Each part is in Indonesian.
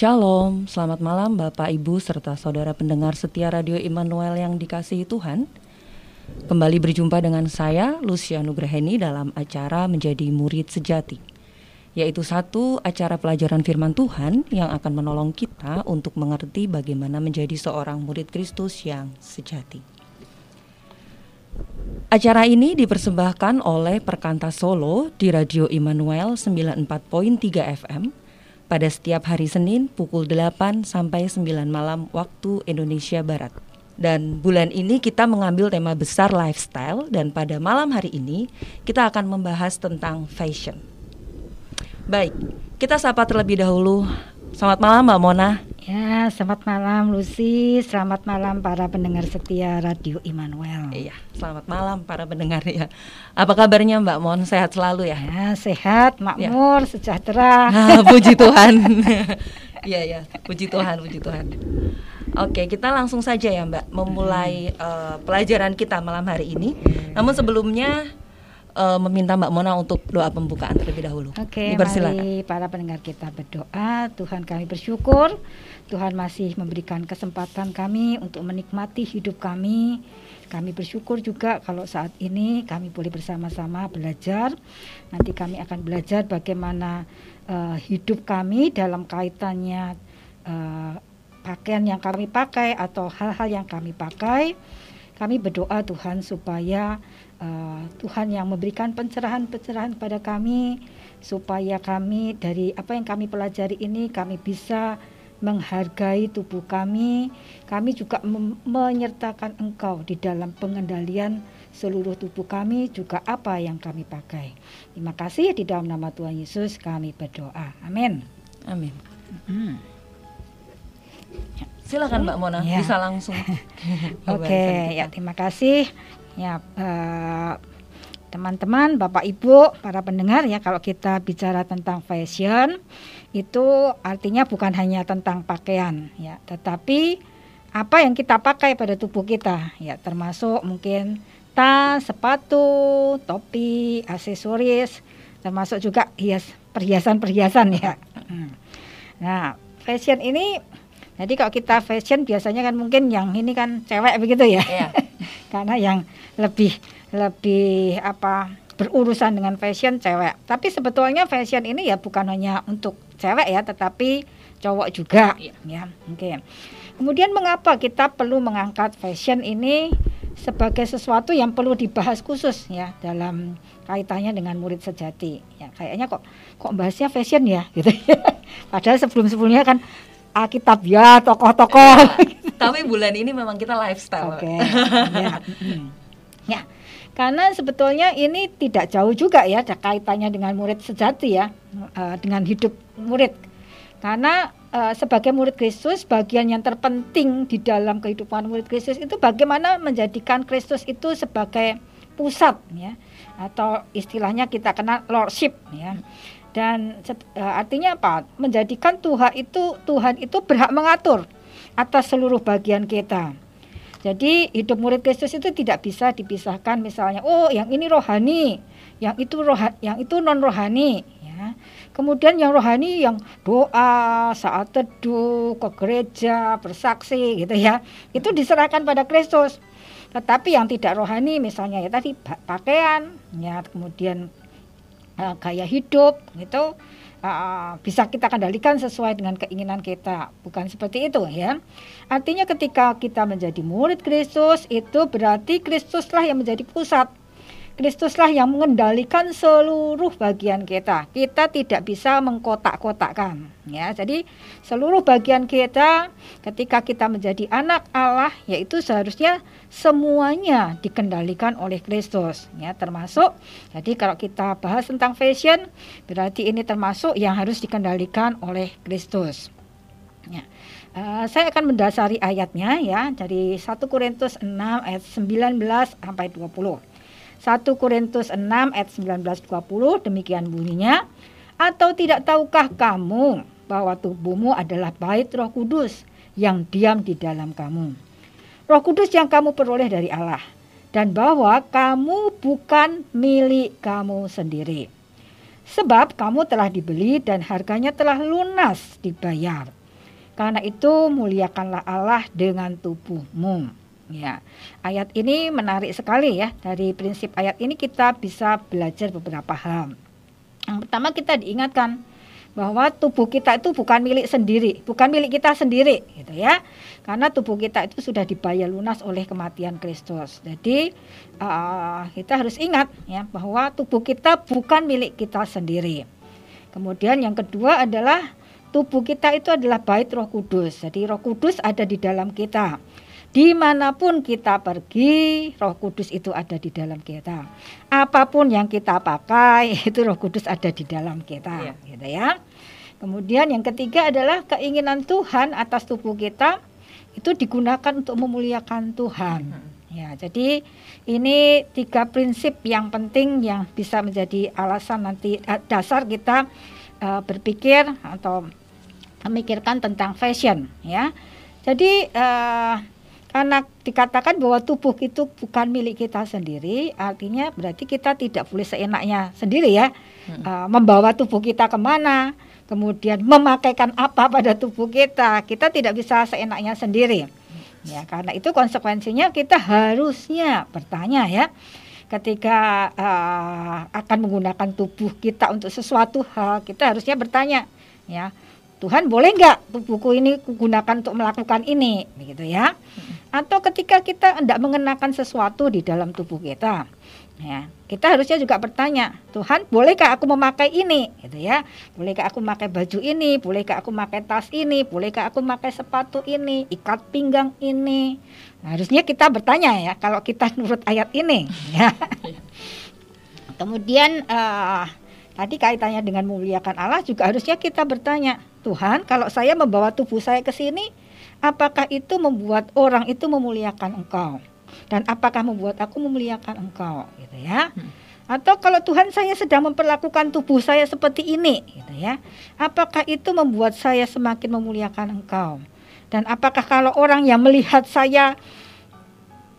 Shalom, selamat malam Bapak Ibu serta saudara pendengar setia Radio Immanuel yang dikasihi Tuhan. Kembali berjumpa dengan saya Lucia Nugraheni dalam acara Menjadi Murid Sejati yaitu satu acara pelajaran firman Tuhan yang akan menolong kita untuk mengerti bagaimana menjadi seorang murid Kristus yang sejati. Acara ini dipersembahkan oleh Perkanta Solo di Radio Immanuel 94.3 FM pada setiap hari Senin pukul 8 sampai 9 malam waktu Indonesia Barat. Dan bulan ini kita mengambil tema besar lifestyle dan pada malam hari ini kita akan membahas tentang fashion. Baik, kita sapa terlebih dahulu. Selamat malam Mbak Mona. Ya, selamat malam Lucy. Selamat malam para pendengar setia Radio Immanuel. Iya, selamat malam para pendengar ya. Apa kabarnya Mbak Mon? Sehat selalu ya? Ya, sehat, makmur, ya. sejahtera. Ah, puji Tuhan. Iya ya, puji Tuhan, puji Tuhan. Oke, kita langsung saja ya Mbak memulai uh, pelajaran kita malam hari ini. Namun sebelumnya uh, meminta Mbak Mona untuk doa pembukaan terlebih dahulu. Oke, mari para pendengar kita berdoa. Tuhan kami bersyukur, Tuhan masih memberikan kesempatan kami untuk menikmati hidup kami. Kami bersyukur juga kalau saat ini kami boleh bersama-sama belajar. Nanti kami akan belajar bagaimana uh, hidup kami dalam kaitannya uh, pakaian yang kami pakai atau hal-hal yang kami pakai. Kami berdoa Tuhan supaya uh, Tuhan yang memberikan pencerahan-pencerahan kepada kami supaya kami dari apa yang kami pelajari ini kami bisa menghargai tubuh kami. Kami juga menyertakan Engkau di dalam pengendalian seluruh tubuh kami juga apa yang kami pakai. Terima kasih di dalam nama Tuhan Yesus kami berdoa. Amin. Amin. Hmm. Silakan Mbak Mona, ya. bisa langsung. Oke, okay, ya terima kasih. Ya, uh, teman-teman, Bapak Ibu, para pendengar ya, kalau kita bicara tentang fashion itu artinya bukan hanya tentang pakaian ya, tetapi apa yang kita pakai pada tubuh kita ya, termasuk mungkin tas, sepatu, topi, aksesoris, termasuk juga hias perhiasan-perhiasan ya. Hmm. Nah, fashion ini jadi kalau kita fashion biasanya kan mungkin yang ini kan cewek begitu ya. Iya. Karena yang lebih lebih apa berurusan dengan fashion cewek. Tapi sebetulnya fashion ini ya bukan hanya untuk cewek ya, tetapi cowok juga iya. ya. Oke. Kemudian mengapa kita perlu mengangkat fashion ini sebagai sesuatu yang perlu dibahas khusus ya dalam kaitannya dengan murid sejati. Ya kayaknya kok kok bahasnya fashion ya gitu. Padahal sebelum-sebelumnya kan Alkitab ya tokoh-tokoh. Ya, tapi bulan ini memang kita lifestyle. Oke. Okay. ya. ya. Karena sebetulnya ini tidak jauh juga ya kaitannya dengan murid sejati ya, uh, dengan hidup murid. Karena uh, sebagai murid Kristus, bagian yang terpenting di dalam kehidupan murid Kristus itu bagaimana menjadikan Kristus itu sebagai pusat ya, atau istilahnya kita kenal lordship ya dan uh, artinya apa? Menjadikan Tuhan itu Tuhan itu berhak mengatur atas seluruh bagian kita. Jadi hidup murid Kristus itu tidak bisa dipisahkan misalnya oh yang ini rohani, yang itu roha, yang itu non rohani ya. Kemudian yang rohani yang doa, saat teduh, ke gereja, bersaksi gitu ya. Itu diserahkan pada Kristus. Tetapi yang tidak rohani misalnya ya tadi pakaian ya kemudian uh, gaya hidup gitu. Uh, bisa kita kendalikan sesuai dengan keinginan kita. Bukan seperti itu ya. Artinya ketika kita menjadi murid Kristus itu berarti Kristuslah yang menjadi pusat Kristuslah yang mengendalikan seluruh bagian kita. Kita tidak bisa mengkotak-kotakkan, ya. Jadi seluruh bagian kita ketika kita menjadi anak Allah, yaitu seharusnya semuanya dikendalikan oleh Kristus, ya. Termasuk, jadi kalau kita bahas tentang fashion, berarti ini termasuk yang harus dikendalikan oleh Kristus. Ya. Uh, saya akan mendasari ayatnya ya dari 1 Korintus 6 ayat 19 sampai 20. 1 Korintus 6 ayat 19 20 demikian bunyinya. Atau tidak tahukah kamu bahwa tubuhmu adalah bait Roh Kudus yang diam di dalam kamu? Roh Kudus yang kamu peroleh dari Allah. Dan bahwa kamu bukan milik kamu sendiri. Sebab kamu telah dibeli dan harganya telah lunas dibayar. Karena itu muliakanlah Allah dengan tubuhmu. Ya, ayat ini menarik sekali ya. Dari prinsip ayat ini kita bisa belajar beberapa hal. Yang pertama kita diingatkan bahwa tubuh kita itu bukan milik sendiri, bukan milik kita sendiri, gitu ya. Karena tubuh kita itu sudah dibayar lunas oleh kematian Kristus. Jadi uh, kita harus ingat ya bahwa tubuh kita bukan milik kita sendiri. Kemudian yang kedua adalah tubuh kita itu adalah bait Roh Kudus. Jadi Roh Kudus ada di dalam kita. Di mana pun kita pergi, Roh Kudus itu ada di dalam kita. Apa pun yang kita pakai, itu Roh Kudus ada di dalam kita, ya. gitu ya. Kemudian yang ketiga adalah keinginan Tuhan atas tubuh kita itu digunakan untuk memuliakan Tuhan. Hmm. Ya, jadi ini tiga prinsip yang penting yang bisa menjadi alasan nanti eh, dasar kita uh, berpikir atau memikirkan tentang fashion, ya. Jadi uh, karena dikatakan bahwa tubuh itu bukan milik kita sendiri, artinya berarti kita tidak boleh seenaknya sendiri ya, hmm. uh, membawa tubuh kita ke mana, kemudian memakaikan apa pada tubuh kita, kita tidak bisa seenaknya sendiri. Ya, karena itu konsekuensinya kita harusnya bertanya ya, ketika uh, akan menggunakan tubuh kita untuk sesuatu hal, kita harusnya bertanya, ya Tuhan boleh nggak tubuhku ini gunakan untuk melakukan ini? Begitu ya. Atau ketika kita tidak mengenakan sesuatu di dalam tubuh kita ya kita harusnya juga bertanya Tuhan bolehkah aku memakai ini? Gitu ya. Bolehkah aku memakai baju ini? Bolehkah aku memakai tas ini? Bolehkah aku memakai sepatu ini? Ikat pinggang ini? Nah, harusnya kita bertanya ya kalau kita nurut ayat ini ya. Kemudian uh, tadi kaitannya dengan memuliakan Allah juga harusnya kita bertanya Tuhan, kalau saya membawa tubuh saya ke sini, apakah itu membuat orang itu memuliakan Engkau? Dan apakah membuat aku memuliakan Engkau? Gitu ya. Hmm. Atau kalau Tuhan saya sedang memperlakukan tubuh saya seperti ini, gitu ya. Apakah itu membuat saya semakin memuliakan Engkau? Dan apakah kalau orang yang melihat saya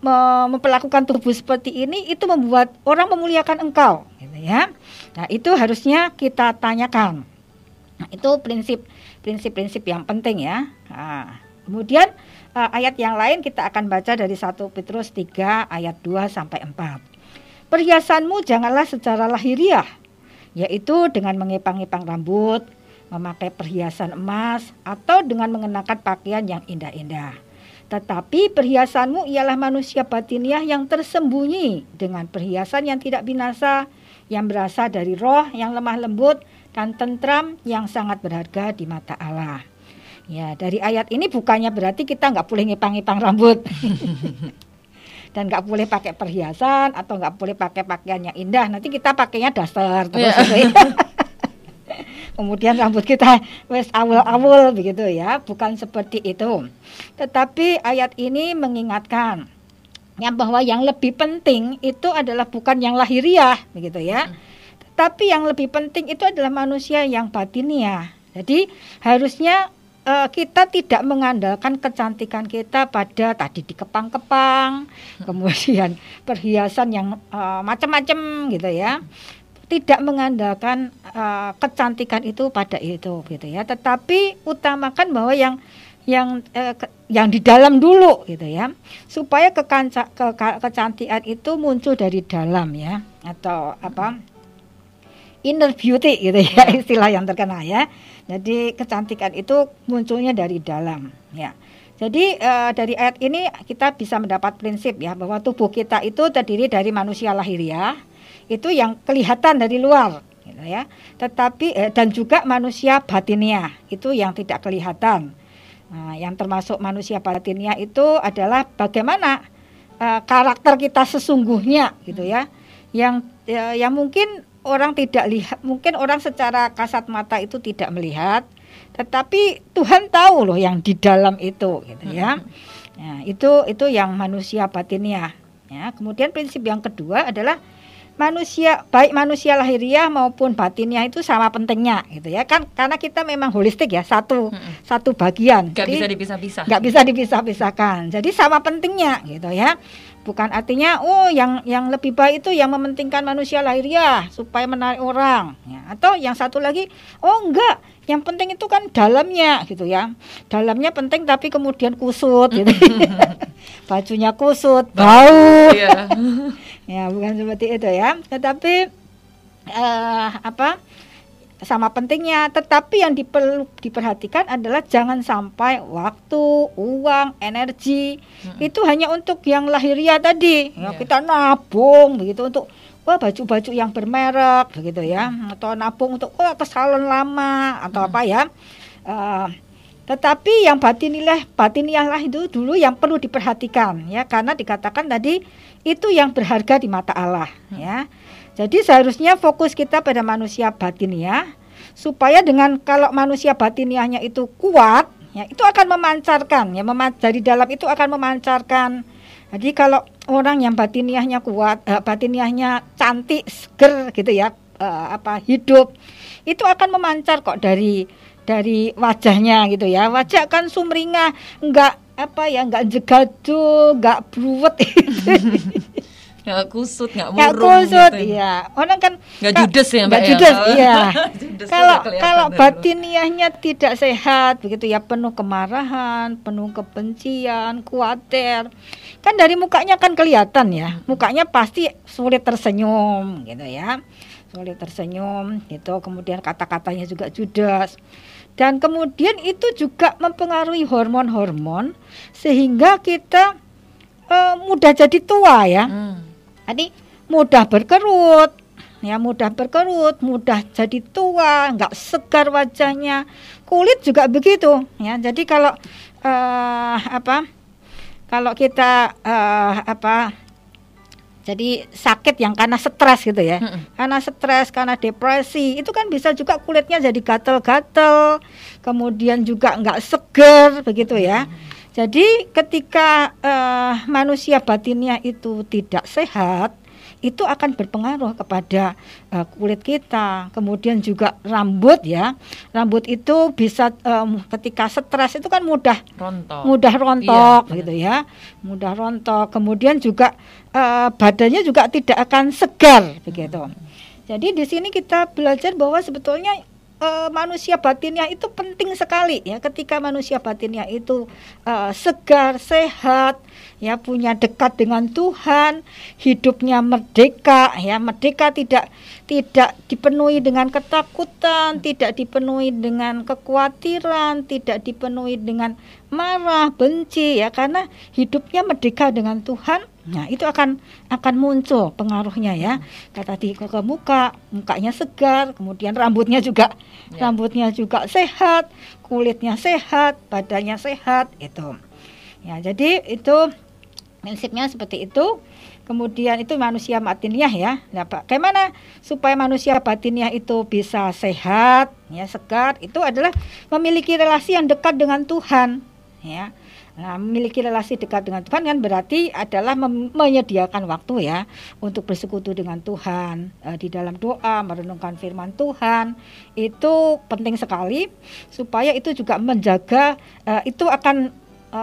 memperlakukan tubuh seperti ini itu membuat orang memuliakan engkau gitu ya. Nah, itu harusnya kita tanyakan. Nah, itu prinsip prinsip-prinsip yang penting ya. Nah, kemudian uh, ayat yang lain kita akan baca dari 1 Petrus 3 ayat 2 sampai 4. Perhiasanmu janganlah secara lahiriah, yaitu dengan mengepang-epang rambut, memakai perhiasan emas, atau dengan mengenakan pakaian yang indah-indah. Tetapi perhiasanmu ialah manusia batiniah yang tersembunyi dengan perhiasan yang tidak binasa, yang berasal dari roh yang lemah lembut dan tentram yang sangat berharga di mata Allah. Ya, dari ayat ini bukannya berarti kita nggak boleh ngipang-ngipang rambut. dan nggak boleh pakai perhiasan atau nggak boleh pakai pakaian yang indah. Nanti kita pakainya daster terus yeah. gitu ya. Kemudian rambut kita wes awal-awal begitu ya, bukan seperti itu. Tetapi ayat ini mengingatkan yang bahwa yang lebih penting itu adalah bukan yang lahiriah begitu ya. Hmm tapi yang lebih penting itu adalah manusia yang batinia. Jadi harusnya uh, kita tidak mengandalkan kecantikan kita pada tadi dikepang-kepang, hmm. kemudian perhiasan yang uh, macam-macam gitu ya. Tidak mengandalkan uh, kecantikan itu pada itu gitu ya. Tetapi utamakan bahwa yang yang eh, ke, yang di dalam dulu gitu ya supaya kekanca, ke, kecantikan itu muncul dari dalam ya atau apa inner beauty gitu ya hmm. istilah yang terkenal ya. Jadi kecantikan itu munculnya dari dalam ya. Jadi uh, dari ayat ini kita bisa mendapat prinsip ya bahwa tubuh kita itu terdiri dari manusia lahiriah itu yang kelihatan dari luar gitu ya. Tetapi eh, dan juga manusia batinia itu yang tidak kelihatan. Nah, yang termasuk manusia batinia itu adalah bagaimana uh, karakter kita sesungguhnya gitu ya. Yang ya, yang mungkin orang tidak lihat, mungkin orang secara kasat mata itu tidak melihat, tetapi Tuhan tahu loh yang di dalam itu, gitu ya. Nah, itu itu yang manusia batinnya. Ya, kemudian prinsip yang kedua adalah manusia baik manusia lahiriah maupun batinnya itu sama pentingnya gitu ya kan karena kita memang holistik ya satu hmm. satu bagian nggak bisa dipisah-pisah nggak bisa dipisah-pisahkan jadi sama pentingnya gitu ya Bukan artinya oh yang yang lebih baik itu yang mementingkan manusia lahiriah supaya menarik orang ya. Atau yang satu lagi oh enggak, yang penting itu kan dalamnya gitu ya. Dalamnya penting tapi kemudian kusut gitu. Bajunya kusut, bau. Iya. ya, bukan seperti itu ya. Tetapi uh, apa? Sama pentingnya, tetapi yang diperlu diperhatikan adalah jangan sampai waktu, uang, energi hmm. itu hanya untuk yang lahiriah tadi. Yeah. kita nabung begitu untuk wah baju-baju yang bermerek begitu ya, hmm. atau nabung untuk wah ke salon lama atau hmm. apa ya. Uh, tetapi yang batinilah batiniahlah itu dulu yang perlu diperhatikan ya karena dikatakan tadi itu yang berharga di mata Allah hmm. ya. Jadi seharusnya fokus kita pada manusia batiniah supaya dengan kalau manusia batiniahnya itu kuat ya itu akan memancarkan ya mema dari dalam itu akan memancarkan. Jadi kalau orang yang batiniahnya kuat, uh, batiniahnya cantik, seger gitu ya, uh, apa hidup itu akan memancar kok dari dari wajahnya gitu ya. Wajah kan sumringah, enggak apa ya, enggak jegadu, enggak bruwet nggak kusut nggak murung nggak kusut gitu. iya. Orang kan nggak judes ya mbak nggak ya? judes iya. Kalau kalau batiniahnya tidak sehat begitu ya penuh kemarahan penuh kebencian khawatir. Kan dari mukanya kan kelihatan ya. Mukanya pasti sulit tersenyum gitu ya. Sulit tersenyum gitu. Kemudian kata-katanya juga judes. Dan kemudian itu juga mempengaruhi hormon-hormon sehingga kita uh, mudah jadi tua ya. Hmm. Tadi mudah berkerut, ya mudah berkerut, mudah jadi tua, nggak segar wajahnya, kulit juga begitu, ya. Jadi kalau uh, apa? Kalau kita uh, apa? Jadi sakit yang karena stres gitu ya, hmm. karena stres, karena depresi, itu kan bisa juga kulitnya jadi gatel-gatel, kemudian juga nggak segar begitu ya. Hmm jadi ketika uh, manusia batinnya itu tidak sehat, itu akan berpengaruh kepada uh, kulit kita. Kemudian juga rambut ya. Rambut itu bisa um, ketika stres itu kan mudah rontok. Mudah rontok iya, gitu ya. Mudah rontok. Kemudian juga uh, badannya juga tidak akan segar begitu. Jadi di sini kita belajar bahwa sebetulnya uh, manusia batinnya itu penting sekali ya. Ketika manusia batinnya itu uh, segar sehat ya punya dekat dengan Tuhan hidupnya merdeka ya. Merdeka tidak tidak dipenuhi dengan ketakutan tidak dipenuhi dengan kekhawatiran tidak dipenuhi dengan marah benci ya. Karena hidupnya merdeka dengan Tuhan Nah, itu akan akan muncul pengaruhnya ya. Kata ke, ke muka, mukanya segar, kemudian rambutnya juga ya. rambutnya juga sehat, kulitnya sehat, badannya sehat itu. Ya, jadi itu prinsipnya seperti itu. Kemudian itu manusia batiniah ya. Nah, bagaimana supaya manusia batiniah itu bisa sehat, ya segar? Itu adalah memiliki relasi yang dekat dengan Tuhan, ya Nah, memiliki relasi dekat dengan Tuhan kan berarti adalah menyediakan waktu ya untuk bersekutu dengan Tuhan e, di dalam doa, merenungkan firman Tuhan. Itu penting sekali supaya itu juga menjaga e, itu akan e,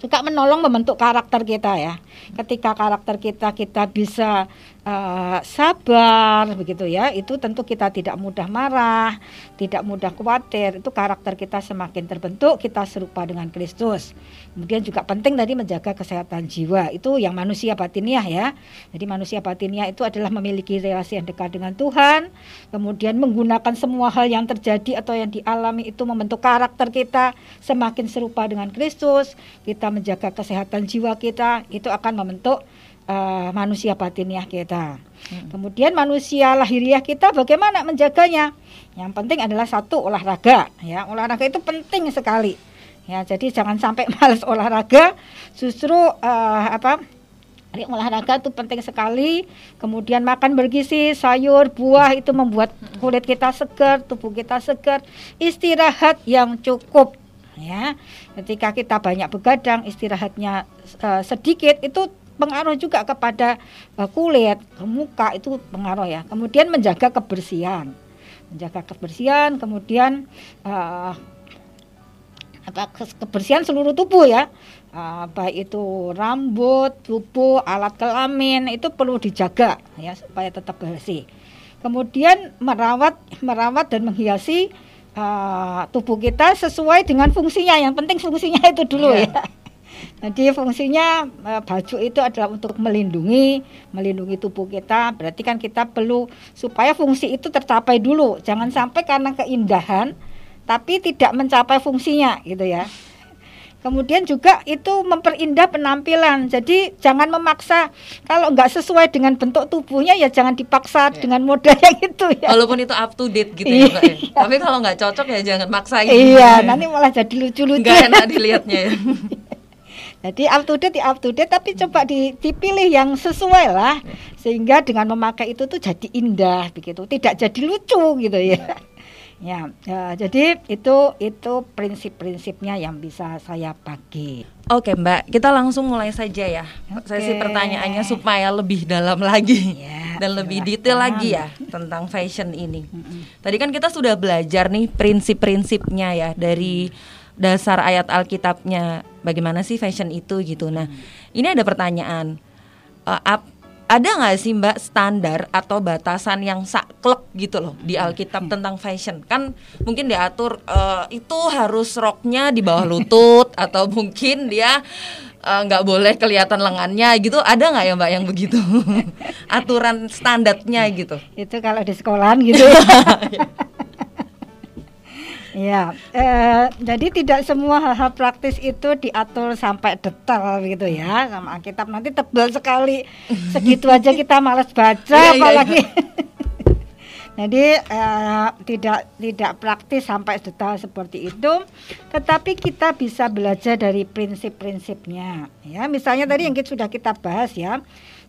juga menolong membentuk karakter kita ya. Ketika karakter kita kita bisa uh, sabar begitu ya. Itu tentu kita tidak mudah marah tidak mudah khawatir. Itu karakter kita semakin terbentuk kita serupa dengan Kristus. Kemudian juga penting tadi menjaga kesehatan jiwa. Itu yang manusia batiniah ya. Jadi manusia batiniah itu adalah memiliki relasi yang dekat dengan Tuhan. Kemudian menggunakan semua hal yang terjadi atau yang dialami itu membentuk karakter kita semakin serupa dengan Kristus. Kita menjaga kesehatan jiwa kita itu akan membentuk uh, manusia batiniah kita. Hmm. Kemudian manusia lahiriah kita bagaimana menjaganya? Yang penting adalah satu olahraga, ya. Olahraga itu penting sekali. Ya, jadi jangan sampai males olahraga, justru uh, apa? olahraga itu penting sekali. Kemudian makan bergizi, sayur, buah itu membuat kulit kita segar, tubuh kita segar. Istirahat yang cukup ya. Ketika kita banyak begadang, istirahatnya uh, sedikit itu pengaruh juga kepada uh, kulit, ke muka itu pengaruh ya. Kemudian menjaga kebersihan, menjaga kebersihan, kemudian uh, apa kebersihan seluruh tubuh ya. uh, baik itu rambut, tubuh, alat kelamin itu perlu dijaga ya supaya tetap bersih. Kemudian merawat merawat dan menghiasi uh, tubuh kita sesuai dengan fungsinya. Yang penting fungsinya itu dulu yeah. ya. Jadi fungsinya uh, baju itu adalah untuk melindungi, melindungi tubuh kita. Berarti kan kita perlu supaya fungsi itu tercapai dulu. Jangan sampai karena keindahan tapi tidak mencapai fungsinya gitu ya. Kemudian juga itu memperindah penampilan. Jadi jangan memaksa kalau nggak sesuai dengan bentuk tubuhnya ya jangan dipaksa yeah. dengan model yang itu ya. Walaupun itu up to date gitu ya, ya. Iya. Tapi kalau nggak cocok ya jangan maksain. Iya, nanti malah jadi lucu-lucu. Nggak enak dilihatnya ya. Jadi up to date, up to date, tapi coba dipilih yang sesuai lah, sehingga dengan memakai itu tuh jadi indah begitu, tidak jadi lucu gitu ya. Ya, ya, jadi itu itu prinsip-prinsipnya yang bisa saya bagi. Oke Mbak, kita langsung mulai saja ya Oke. sesi pertanyaannya supaya lebih dalam lagi ya, dan lebih detail lagi ya tentang fashion ini. Mm -hmm. Tadi kan kita sudah belajar nih prinsip-prinsipnya ya dari dasar ayat Alkitabnya bagaimana sih fashion itu gitu. Nah, mm. ini ada pertanyaan. Uh, ada nggak sih mbak standar atau batasan yang saklek gitu loh di Alkitab tentang fashion kan mungkin diatur uh, itu harus roknya di bawah lutut atau mungkin dia eh, nggak uh, boleh kelihatan lengannya gitu ada nggak ya mbak yang begitu aturan standarnya gitu itu kalau di sekolah gitu Ya, eh, jadi tidak semua hal-hal praktis itu diatur sampai detail gitu ya sama Alkitab nanti tebal sekali segitu aja kita malas baca iya, apalagi. Jadi eh, tidak tidak praktis sampai detail seperti itu, tetapi kita bisa belajar dari prinsip-prinsipnya. Ya, misalnya tadi yang kita, sudah kita bahas ya.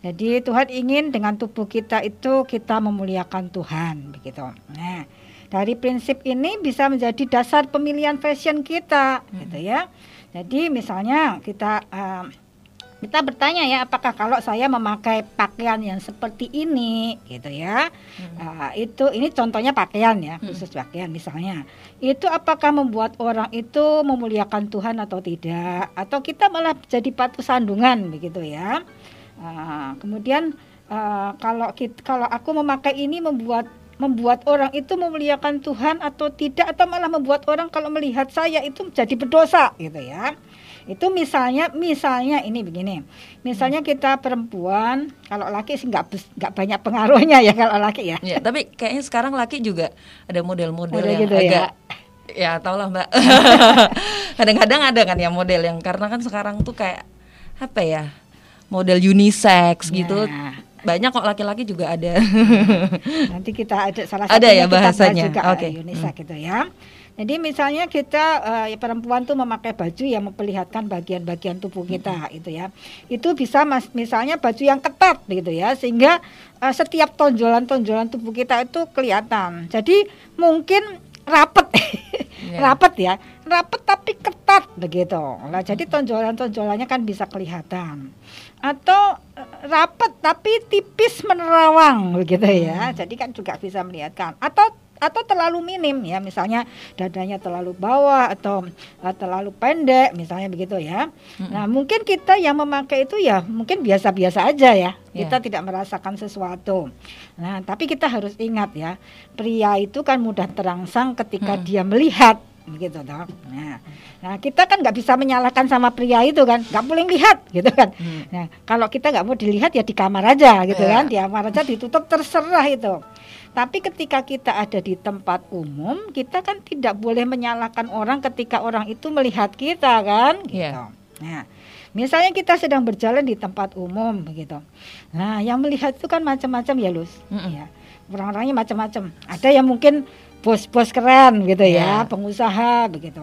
Jadi Tuhan ingin dengan tubuh kita itu kita memuliakan Tuhan begitu. Nah, dari prinsip ini bisa menjadi dasar pemilihan fashion kita, hmm. gitu ya. Jadi misalnya kita uh, kita bertanya ya apakah kalau saya memakai pakaian yang seperti ini gitu ya hmm. uh, itu ini contohnya pakaian ya hmm. khusus pakaian misalnya itu apakah membuat orang itu memuliakan Tuhan atau tidak atau kita malah jadi patu sandungan begitu ya uh, kemudian uh, kalau kita, kalau aku memakai ini membuat membuat orang itu memuliakan Tuhan atau tidak atau malah membuat orang kalau melihat saya itu jadi berdosa gitu ya. Itu misalnya misalnya ini begini. Misalnya kita perempuan, kalau laki sih nggak nggak banyak pengaruhnya ya kalau laki ya. ya tapi kayaknya sekarang laki juga ada model-model yang gitu ya? agak ya, ya tau lah mbak kadang-kadang ada kan ya model yang karena kan sekarang tuh kayak apa ya model unisex gitu nah banyak kok laki-laki juga ada. Nanti kita ada salah satu ada ya bahasanya. juga Oke. Okay. unisex hmm. gitu ya. Jadi misalnya kita uh, perempuan tuh memakai baju yang memperlihatkan bagian-bagian tubuh kita hmm. itu ya. Itu bisa mas, misalnya baju yang ketat gitu ya sehingga uh, setiap tonjolan-tonjolan tubuh kita itu kelihatan. Jadi mungkin rapet yeah. rapet ya rapet tapi ketat begitu nah jadi tonjolan-tonjolannya kan bisa kelihatan atau eh, rapet tapi tipis menerawang begitu ya hmm. jadi kan juga bisa melihatkan atau atau terlalu minim ya misalnya dadanya terlalu bawah atau uh, terlalu pendek misalnya begitu ya. hmm Nah mungkin kita yang memakai itu ya mungkin biasa-biasa aja ya yeah. kita tidak merasakan sesuatu. Nah tapi kita harus ingat ya pria itu kan mudah terangsang ketika hmm dia melihat begitu toh. Nah, nah kita kan nggak bisa menyalahkan sama pria itu kan, nggak boleh lihat gitu kan. Hmm. Nah kalau kita nggak mau dilihat ya di kamar aja gitu yeah. kan, di kamar aja ditutup terserah itu. Tapi ketika kita ada di tempat umum, kita kan tidak boleh menyalahkan orang ketika orang itu melihat kita kan, gitu. Yeah. Nah, misalnya kita sedang berjalan di tempat umum begitu. Nah, yang melihat itu kan macam-macam ya, Lus. Mm -mm. Ya. Orang-orangnya macam-macam. Ada yang mungkin bos-bos keren gitu yeah. ya, pengusaha begitu.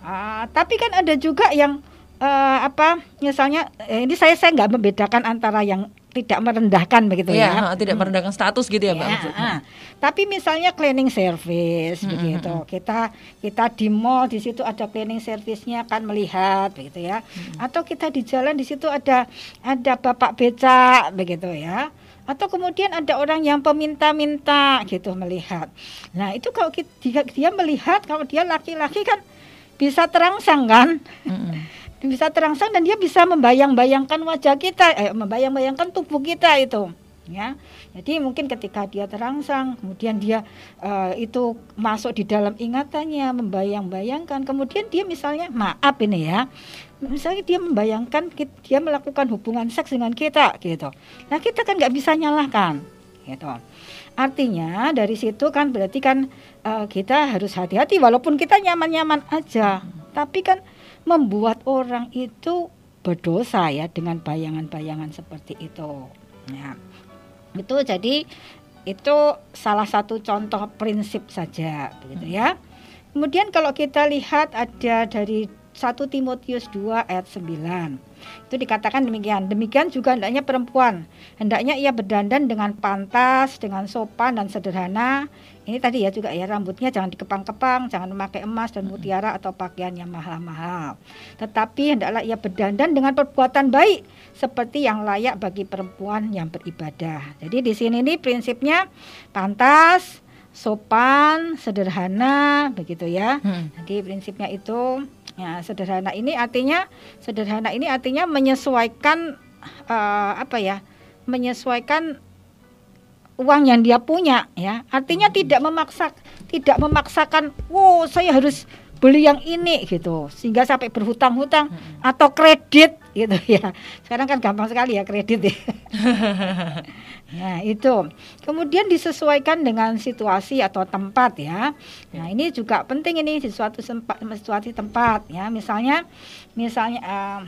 Uh, tapi kan ada juga yang uh, apa misalnya eh, ini saya saya nggak membedakan antara yang tidak merendahkan begitu ya, ya. tidak hmm. merendahkan status gitu ya, Mbak. Ya, ah. Tapi misalnya cleaning service hmm, begitu. Hmm. Kita kita di mall di situ ada cleaning service-nya kan melihat begitu ya. Hmm. Atau kita di jalan di situ ada ada bapak becak begitu ya. Atau kemudian ada orang yang peminta-minta gitu melihat. Nah, itu kalau kita, dia, dia melihat kalau dia laki-laki kan bisa terangsang kan? Hmm. bisa terangsang dan dia bisa membayang-bayangkan wajah kita, eh, membayang-bayangkan tubuh kita itu ya. Jadi mungkin ketika dia terangsang, kemudian dia uh, itu masuk di dalam ingatannya, membayang-bayangkan, kemudian dia misalnya maaf ini ya, misalnya dia membayangkan dia melakukan hubungan seks dengan kita gitu. Nah kita kan nggak bisa nyalahkan gitu. Artinya dari situ kan berarti kan uh, kita harus hati-hati walaupun kita nyaman-nyaman aja, tapi kan membuat orang itu berdosa ya dengan bayangan-bayangan seperti itu. Ya itu jadi itu salah satu contoh prinsip saja begitu ya kemudian kalau kita lihat ada dari 1 Timotius 2 ayat 9 itu dikatakan demikian. Demikian juga hendaknya perempuan. Hendaknya ia berdandan dengan pantas, dengan sopan dan sederhana. Ini tadi ya juga ya rambutnya jangan dikepang-kepang, jangan memakai emas dan mutiara atau pakaian yang mahal-mahal. Tetapi hendaklah ia berdandan dengan perbuatan baik seperti yang layak bagi perempuan yang beribadah. Jadi di sini ini prinsipnya pantas, sopan, sederhana begitu ya. Hmm. Jadi prinsipnya itu Ya, sederhana ini artinya sederhana ini artinya menyesuaikan uh, apa ya? Menyesuaikan uang yang dia punya ya. Artinya hmm. tidak memaksa tidak memaksakan, "Wow, saya harus beli yang ini gitu." Sehingga sampai berhutang-hutang hmm. atau kredit gitu ya. Sekarang kan gampang sekali ya kredit ya. Nah, itu. Kemudian disesuaikan dengan situasi atau tempat ya. Nah, ini juga penting ini di suatu tempat situasi tempat ya. Misalnya misalnya uh,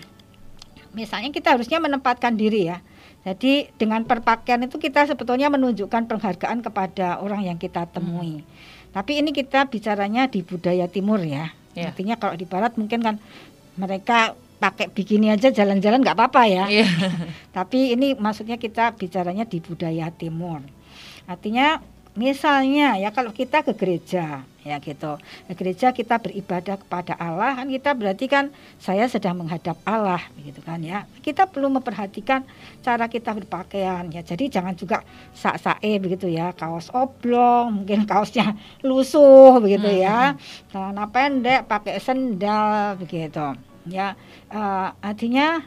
misalnya kita harusnya menempatkan diri ya. Jadi dengan perpakaian itu kita sebetulnya menunjukkan penghargaan kepada orang yang kita temui. Hmm. Tapi ini kita bicaranya di budaya timur ya. Yeah. Artinya kalau di barat mungkin kan mereka pakai bikini aja jalan-jalan nggak apa-apa ya. Yeah. Tapi ini maksudnya kita bicaranya di budaya timur. Artinya misalnya ya kalau kita ke gereja ya gitu. Ke gereja kita beribadah kepada Allah kan kita berarti kan saya sedang menghadap Allah begitu kan ya. Kita perlu memperhatikan cara kita berpakaian ya. Jadi jangan juga sak-sae begitu ya, kaos oblong, mungkin kaosnya lusuh begitu ya. Hmm. Celana pendek, pakai sendal begitu ya uh, artinya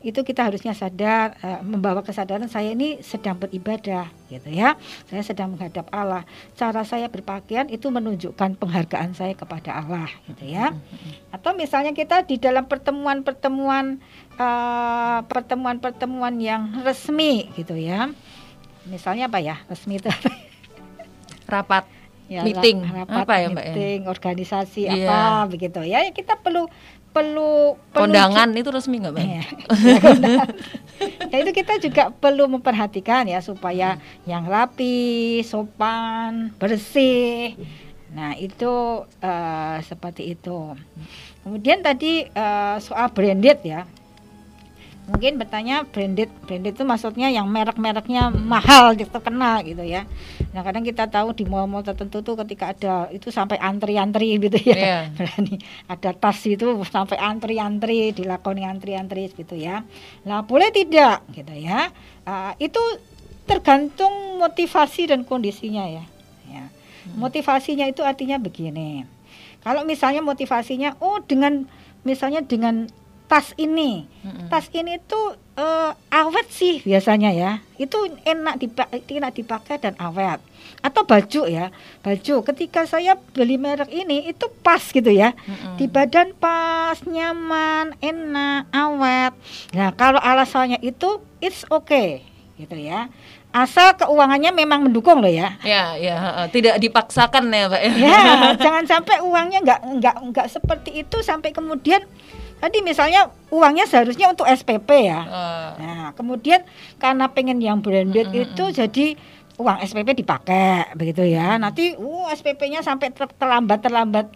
itu kita harusnya sadar uh, membawa kesadaran saya ini sedang beribadah gitu ya. Saya sedang menghadap Allah. Cara saya berpakaian itu menunjukkan penghargaan saya kepada Allah gitu ya. Atau misalnya kita di dalam pertemuan-pertemuan uh, pertemuan-pertemuan yang resmi gitu ya. Misalnya apa ya? Resmi itu apa? Rapat ya, meeting. rapat apa ya mbak ya? meeting organisasi yeah. apa begitu ya kita perlu perlu kondangan itu resmi nggak bang? Ya, ya itu kita juga perlu memperhatikan ya supaya hmm. yang rapi, sopan, bersih. Nah itu uh, seperti itu. Kemudian tadi uh, soal branded ya mungkin bertanya branded branded itu maksudnya yang merek-mereknya mahal gitu terkenal gitu ya. Nah kadang kita tahu di mall-mall tertentu tuh ketika ada itu sampai antri-antri gitu ya. Yeah. berani ada tas itu sampai antri-antri dilakoni antri-antri gitu ya. Nah boleh tidak gitu ya. Uh, itu tergantung motivasi dan kondisinya ya. Ya. Hmm. motivasinya itu artinya begini. Kalau misalnya motivasinya oh dengan misalnya dengan tas ini mm-hmm. tas ini tuh uh, awet sih biasanya ya itu enak dipakai enak dipakai dan awet atau baju ya baju ketika saya beli merek ini itu pas gitu ya mm-hmm. di badan pas nyaman enak awet nah kalau alasannya itu it's okay gitu ya asal keuangannya memang mendukung loh ya. Ya, ya, tidak dipaksakan ya, Pak. Ya, jangan sampai uangnya nggak nggak nggak seperti itu sampai kemudian Tadi misalnya uangnya seharusnya untuk SPP ya. Uh. Nah, kemudian karena pengen yang branded uh, itu jadi uang SPP dipakai begitu ya. Nanti uh SPP-nya sampai ter terlambat terlambat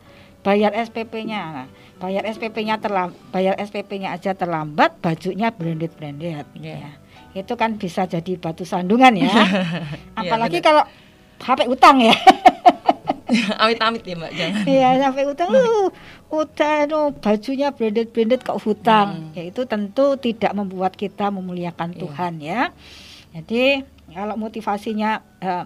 bayar SPP-nya. Nah, bayar SPP-nya terlambat, bayar SPP-nya aja terlambat, bajunya branded-branded yeah. ya. Itu kan bisa jadi batu sandungan ya. Iya, Apalagi yeah, kalau HP utang ya. Amit-amit ya mbak jangan. Iya sampai utang lu utang no, bajunya branded branded kok hutang. Hmm. Ya itu tentu tidak membuat kita memuliakan yeah. Tuhan ya. Jadi kalau motivasinya uh,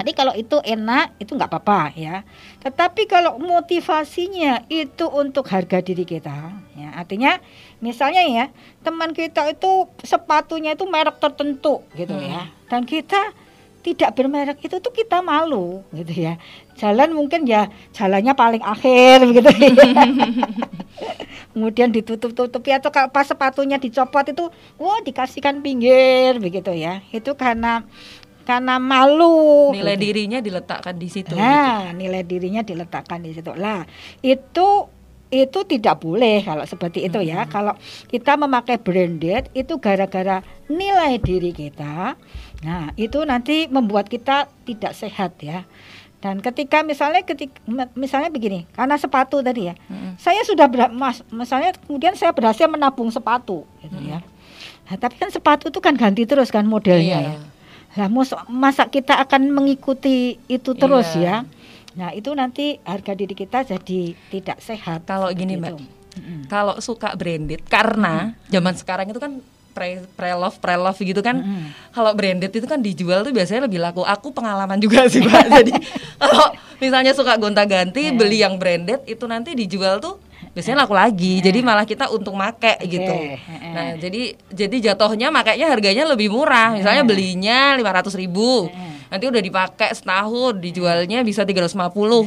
Nanti kalau itu enak itu nggak apa-apa ya. Tetapi kalau motivasinya itu untuk harga diri kita, ya artinya misalnya ya teman kita itu sepatunya itu merek tertentu gitu Hmm. ya, dan kita tidak bermerek itu tuh kita malu gitu ya. Jalan mungkin ya jalannya paling akhir gitu ya. Kemudian ditutup-tutupi atau kalau pas sepatunya dicopot itu, wah dikasihkan pinggir begitu ya. Itu karena karena malu. Nilai gitu. dirinya diletakkan di situ. gitu. Nah, nilai dirinya diletakkan di situ. Lah, itu itu tidak boleh kalau seperti itu ya. Hmm. Kalau kita memakai branded itu gara-gara nilai diri kita. Nah, itu nanti membuat kita tidak sehat ya. Dan ketika misalnya ketika misalnya begini, karena sepatu tadi ya. Mm-mm. Saya sudah ber, mas, misalnya kemudian saya berhasil menabung sepatu gitu ya. Nah, tapi kan sepatu itu kan ganti terus kan modelnya Iya. ya. Lah masa, masa kita akan mengikuti itu terus Iya. ya? Nah itu nanti harga diri kita jadi tidak sehat. Kalau gini, Mbak. itu. Mm-mm. Kalau suka branded karena zaman sekarang itu kan pre pre love pre love gitu kan Mm-mm. kalau branded itu kan dijual tuh biasanya lebih laku aku pengalaman juga sih pak jadi kalau misalnya suka gonta ganti Iya. beli yang branded itu nanti dijual tuh biasanya laku lagi jadi malah kita untung make gitu heeh. nah jadi jadi jatuhnya makanya harganya lebih murah misalnya Heeh. belinya lima ratus ribu Heeh. Nanti udah dipakai setahun dijualnya bisa 350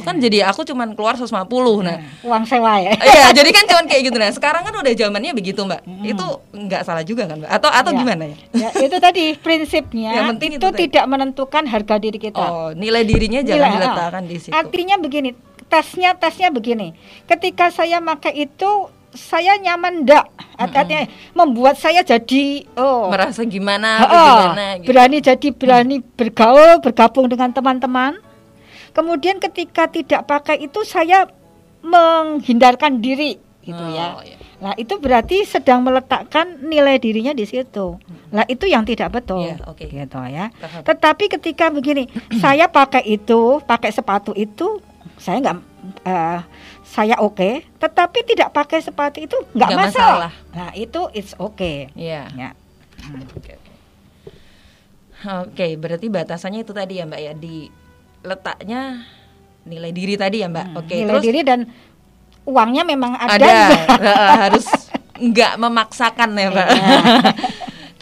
kan jadi aku cuman keluar 150 nah Uang sewa ya. Iya, jadi kan cuman kayak gitu nah. Sekarang kan udah zamannya begitu, Mbak. Itu nggak salah juga kan, Mbak? Atau atau Ya. gimana ya? Ya, itu tadi prinsipnya Yang penting itu, itu tadi. tidak menentukan harga diri kita. Oh, nilai dirinya jangan Nilai, diletakkan ah. di situ. Artinya begini, tesnya tesnya begini. Ketika saya pakai itu saya nyaman ndak? Artinya membuat saya jadi oh Merasa gimana, apa gimana gitu. berani jadi berani bergaul bergabung dengan teman-teman kemudian ketika tidak pakai itu saya menghindarkan diri gitu Oh, ya iya. nah itu berarti sedang meletakkan nilai dirinya di situ lah itu yang tidak betul Iya, oke. gitu ya Paham. tetapi ketika begini saya pakai itu pakai sepatu itu saya nggak eh, saya oke tetapi tidak pakai sepatu itu nggak masalah. masalah. nah itu it's okay Iya. ya Oke. oke. Oke, berarti batasannya itu tadi ya, Mbak ya, di letaknya nilai diri tadi ya, Mbak. Hmm, Oke, nilai terus diri dan uangnya memang ada, ada harus nggak memaksakan ya, Mbak.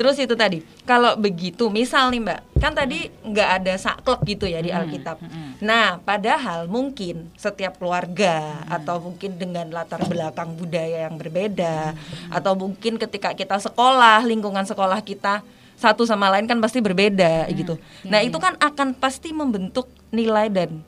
Terus itu tadi, kalau begitu, misal nih Mbak, kan tadi nggak ada saklek gitu ya di Hmm, Alkitab. hmm. Nah, padahal mungkin setiap keluarga Hmm. atau mungkin dengan latar belakang budaya yang berbeda, Hmm, atau mungkin ketika kita sekolah, lingkungan sekolah kita satu sama lain kan pasti berbeda gitu. iya, Nah, itu kan akan pasti membentuk nilai dan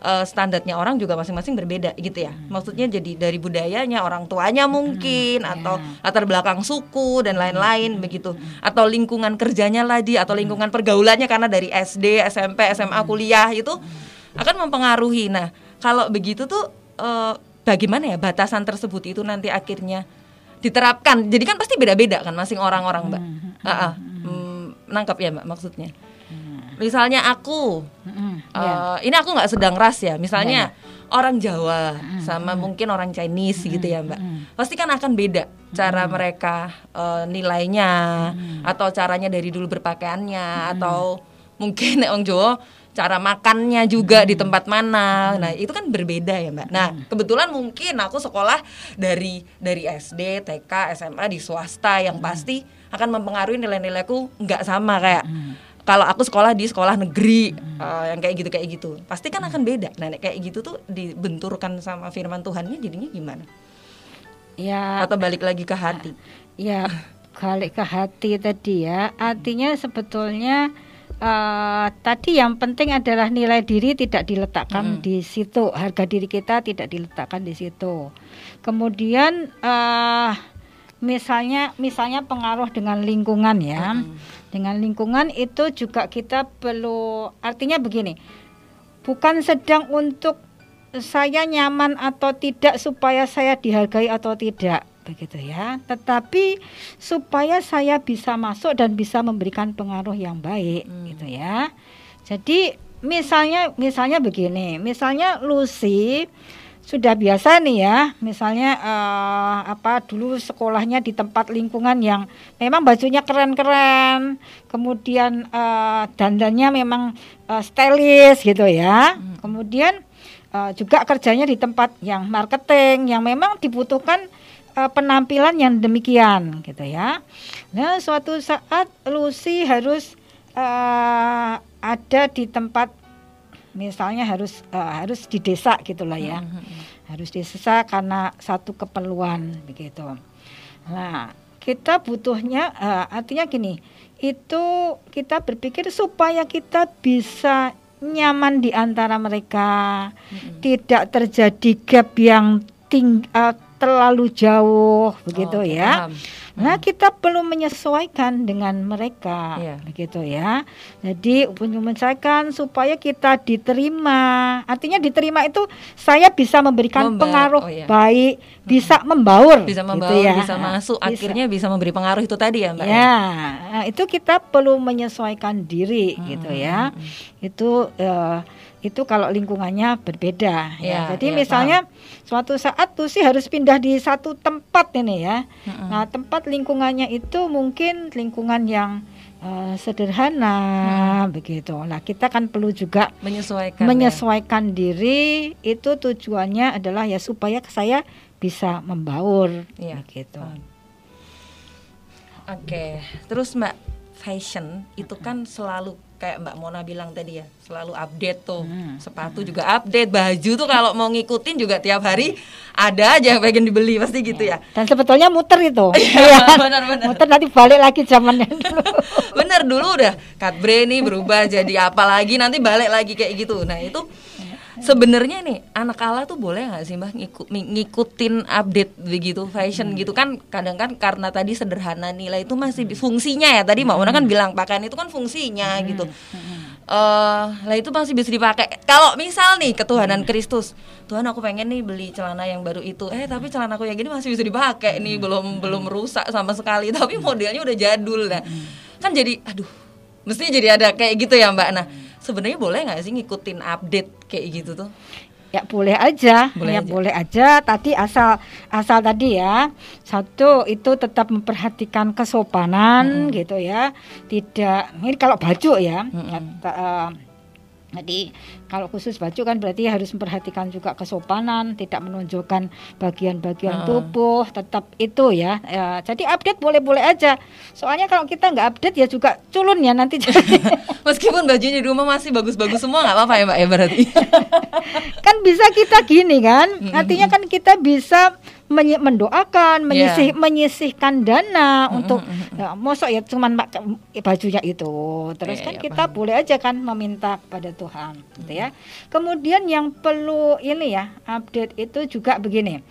eh, standarnya orang juga masing-masing berbeda gitu ya. Maksudnya jadi dari budayanya orang tuanya mungkin atau ya. latar belakang suku dan lain-lain begitu. Atau lingkungan kerjanya lagi atau lingkungan pergaulannya karena dari SD, SMP, SMA, kuliah itu akan mempengaruhi. Nah, kalau begitu tuh eh, bagaimana ya batasan tersebut itu nanti akhirnya diterapkan. Jadi kan pasti beda-beda kan masing orang-orang, Mbak. Ah, ah. Hmm, nangkap ya, Mbak maksudnya. Misalnya aku Mm-mm, Eh, ya. ini aku nggak sedang ras ya, Iya, misalnya orang Jawa sama mungkin orang Chinese gitu ya Mbak, pasti kan akan beda cara mereka eh, nilainya atau caranya dari dulu berpakaiannya atau mungkin orang Jawa cara makannya juga di tempat mana, nah itu kan berbeda ya Mbak. Nah kebetulan mungkin aku sekolah dari dari SD, TK, SMA di swasta yang pasti akan mempengaruhi nilai-nilaiku nggak sama kayak kalau aku sekolah di sekolah negeri eh, yang kayak gitu kayak gitu. Pasti kan akan beda. Nah kayak gitu tuh dibenturkan sama firman Tuhannya jadinya gimana? Ya atau balik lagi ke hati? Ya balik ke hati tadi ya. Artinya sebetulnya eh, tadi yang penting adalah nilai diri tidak diletakkan Mm. di situ. Harga diri kita tidak diletakkan di situ. Kemudian eh, misalnya misalnya pengaruh dengan lingkungan ya dengan lingkungan itu juga kita perlu artinya begini bukan sedang untuk saya nyaman atau tidak supaya saya dihargai atau tidak begitu ya tetapi supaya saya bisa masuk dan bisa memberikan pengaruh yang baik Hmm. gitu ya jadi misalnya misalnya begini misalnya Lucy sudah biasa nih ya, misalnya uh, apa dulu sekolahnya di tempat lingkungan yang memang bajunya keren-keren, kemudian uh, dandannya memang uh, stylish gitu ya. Hmm. Kemudian uh, juga kerjanya di tempat yang marketing yang memang dibutuhkan uh, penampilan yang demikian gitu ya. Nah, suatu saat Lucy harus uh, ada di tempat misalnya harus uh, harus di desa gitulah ya mm -hmm. harus di desa karena satu keperluan begitu nah kita butuhnya uh, artinya gini itu kita berpikir supaya kita bisa nyaman di antara mereka mm -hmm. tidak terjadi gap yang ting uh, terlalu jauh begitu oh, ya paham Nah, hmm. kita perlu menyesuaikan dengan mereka, yeah. begitu ya. Jadi menyesuaikan supaya kita diterima. Artinya diterima itu saya bisa memberikan Memba pengaruh oh, iya. baik, bisa hmm. membaur, bisa gitu membaur, gitu ya. bisa masuk, bisa. akhirnya bisa memberi pengaruh itu tadi ya, Mbak. Ya, ya? Nah, itu kita perlu menyesuaikan diri, hmm. gitu ya. Hmm. Itu uh, itu kalau lingkungannya berbeda ya. ya. Jadi ya, misalnya paham. suatu saat tuh sih harus pindah di satu tempat ini ya. Mm-hmm. Nah, tempat lingkungannya itu mungkin lingkungan yang uh, sederhana hmm. begitu. Nah, kita kan perlu juga menyesuaikan menyesuaikan ya. diri itu tujuannya adalah ya supaya saya bisa membaur ya. begitu. Oke, okay. terus Mbak fashion itu kan selalu kayak Mbak Mona bilang tadi ya selalu update tuh hmm. sepatu hmm. juga update baju tuh kalau mau ngikutin juga tiap hari ada aja yang pengen dibeli pasti gitu ya, ya. dan sebetulnya muter itu ya, benar benar muter nanti balik lagi zamannya dulu bener dulu udah cut nih berubah jadi apa lagi nanti balik lagi kayak gitu nah itu sebenarnya nih anak ala tuh boleh nggak sih mbak ngikut ngikutin update begitu fashion hmm. gitu? Kan kadang kan karena tadi sederhana nilai itu masih fungsinya ya tadi mbak Mona kan hmm. bilang pakaian itu kan fungsinya hmm. gitu. Uh, lah itu masih bisa dipakai. Kalau misal nih ketuhanan Kristus Tuhan aku pengen nih beli celana yang baru itu. Eh tapi celana aku yang gini masih bisa dipakai nih belum belum rusak sama sekali. Tapi modelnya udah jadul. Lah kan jadi aduh mesti jadi ada kayak gitu ya mbak. Nah sebenarnya boleh nggak sih ngikutin update kayak gitu tuh ya boleh aja boleh ya aja. boleh aja tadi asal asal tadi ya satu itu tetap memperhatikan kesopanan hmm. gitu ya tidak ini kalau baju ya, hmm. ya uh, jadi kalau khusus baju kan berarti harus memperhatikan juga kesopanan, tidak menunjukkan bagian-bagian uh. tubuh, tetap itu ya. ya. Jadi update boleh-boleh aja. Soalnya kalau kita nggak update ya juga culun ya nanti. Meskipun bajunya di rumah masih bagus-bagus semua nggak apa-apa ya mbak ya berarti. kan bisa kita gini kan, artinya kan kita bisa mendoakan, menyisih, yeah. menyisihkan dana mm -hmm. untuk ya, mosok ya cuman bajunya itu. Terus yeah, kan yeah, kita paham. boleh aja kan meminta kepada Tuhan, gitu ya. Kemudian yang perlu ini ya update itu juga begini.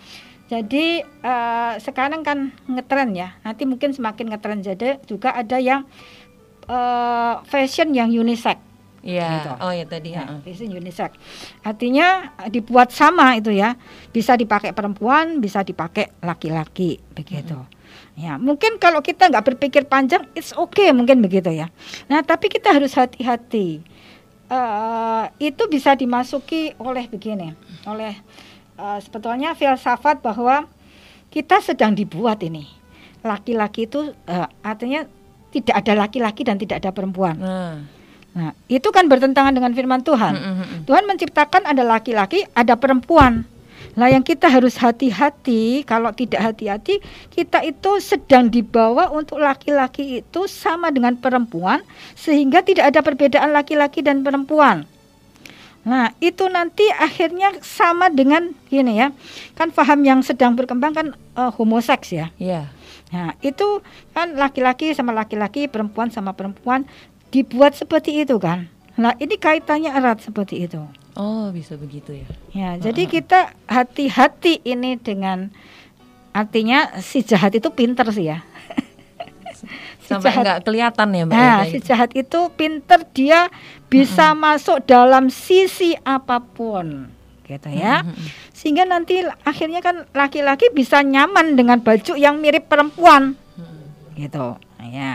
Jadi uh, sekarang kan ngetren ya. Nanti mungkin semakin ngetren jadi juga ada yang uh, fashion yang unisex. Iya. Gitu. Oh ya tadi ya. Itu unisex. Artinya dibuat sama itu ya. Bisa dipakai perempuan, bisa dipakai laki-laki begitu. -hmm. Ya, mungkin kalau kita nggak berpikir panjang, it's okay mungkin begitu ya. Nah, tapi kita harus hati-hati. Uh, itu bisa dimasuki oleh begini, oleh uh, sebetulnya filsafat bahwa kita sedang dibuat ini. Laki-laki itu uh, artinya tidak ada laki-laki dan tidak ada perempuan. Nah Nah, itu kan bertentangan dengan firman Tuhan. Mm -hmm. Tuhan menciptakan ada laki-laki, ada perempuan. Nah, yang kita harus hati-hati, kalau tidak hati-hati, kita itu sedang dibawa untuk laki-laki itu sama dengan perempuan, sehingga tidak ada perbedaan laki-laki dan perempuan. Nah, itu nanti akhirnya sama dengan gini ya. Kan paham yang sedang berkembang kan uh, homoseks ya. Iya. Yeah. Nah, itu kan laki-laki sama laki-laki, perempuan sama perempuan dibuat seperti itu kan. Nah, ini kaitannya erat seperti itu. Oh, bisa begitu ya. Ya, uh jadi kita hati-hati ini dengan artinya si jahat itu pinter sih ya. si Sampai jahat, nggak kelihatan ya, Mbak. Nah, si jahat itu pinter dia bisa -huh. masuk dalam sisi apa pun gitu ya. Sehingga nanti akhirnya kan laki-laki bisa nyaman dengan baju yang mirip perempuan. Gitu. Nah, ya.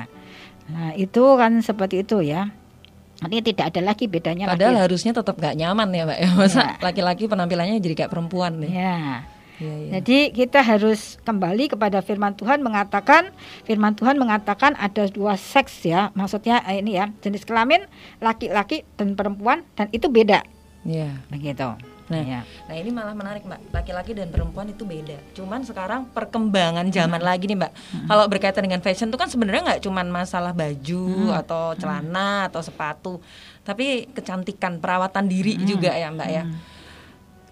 Nah, itu kan seperti itu ya. Artinya tidak ada lagi bedanya. Padahal laki. harusnya tetap gak nyaman ya, Mbak. Ya, masa ya. laki-laki penampilannya jadi kayak perempuan nih. Ya. Ya, ya. Jadi kita harus kembali kepada firman Tuhan mengatakan firman Tuhan mengatakan ada dua seks ya. Maksudnya eh, ini ya, jenis kelamin laki-laki dan perempuan dan itu beda. Iya. Begitu. Nah, ya. nah ini malah menarik mbak. Laki-laki dan perempuan itu beda. Cuman sekarang perkembangan zaman hmm. lagi nih mbak. Hmm. Kalau berkaitan dengan fashion itu kan sebenarnya nggak cuman masalah baju hmm. atau celana hmm. atau sepatu, tapi kecantikan perawatan diri hmm. juga ya mbak ya. hmm. ya.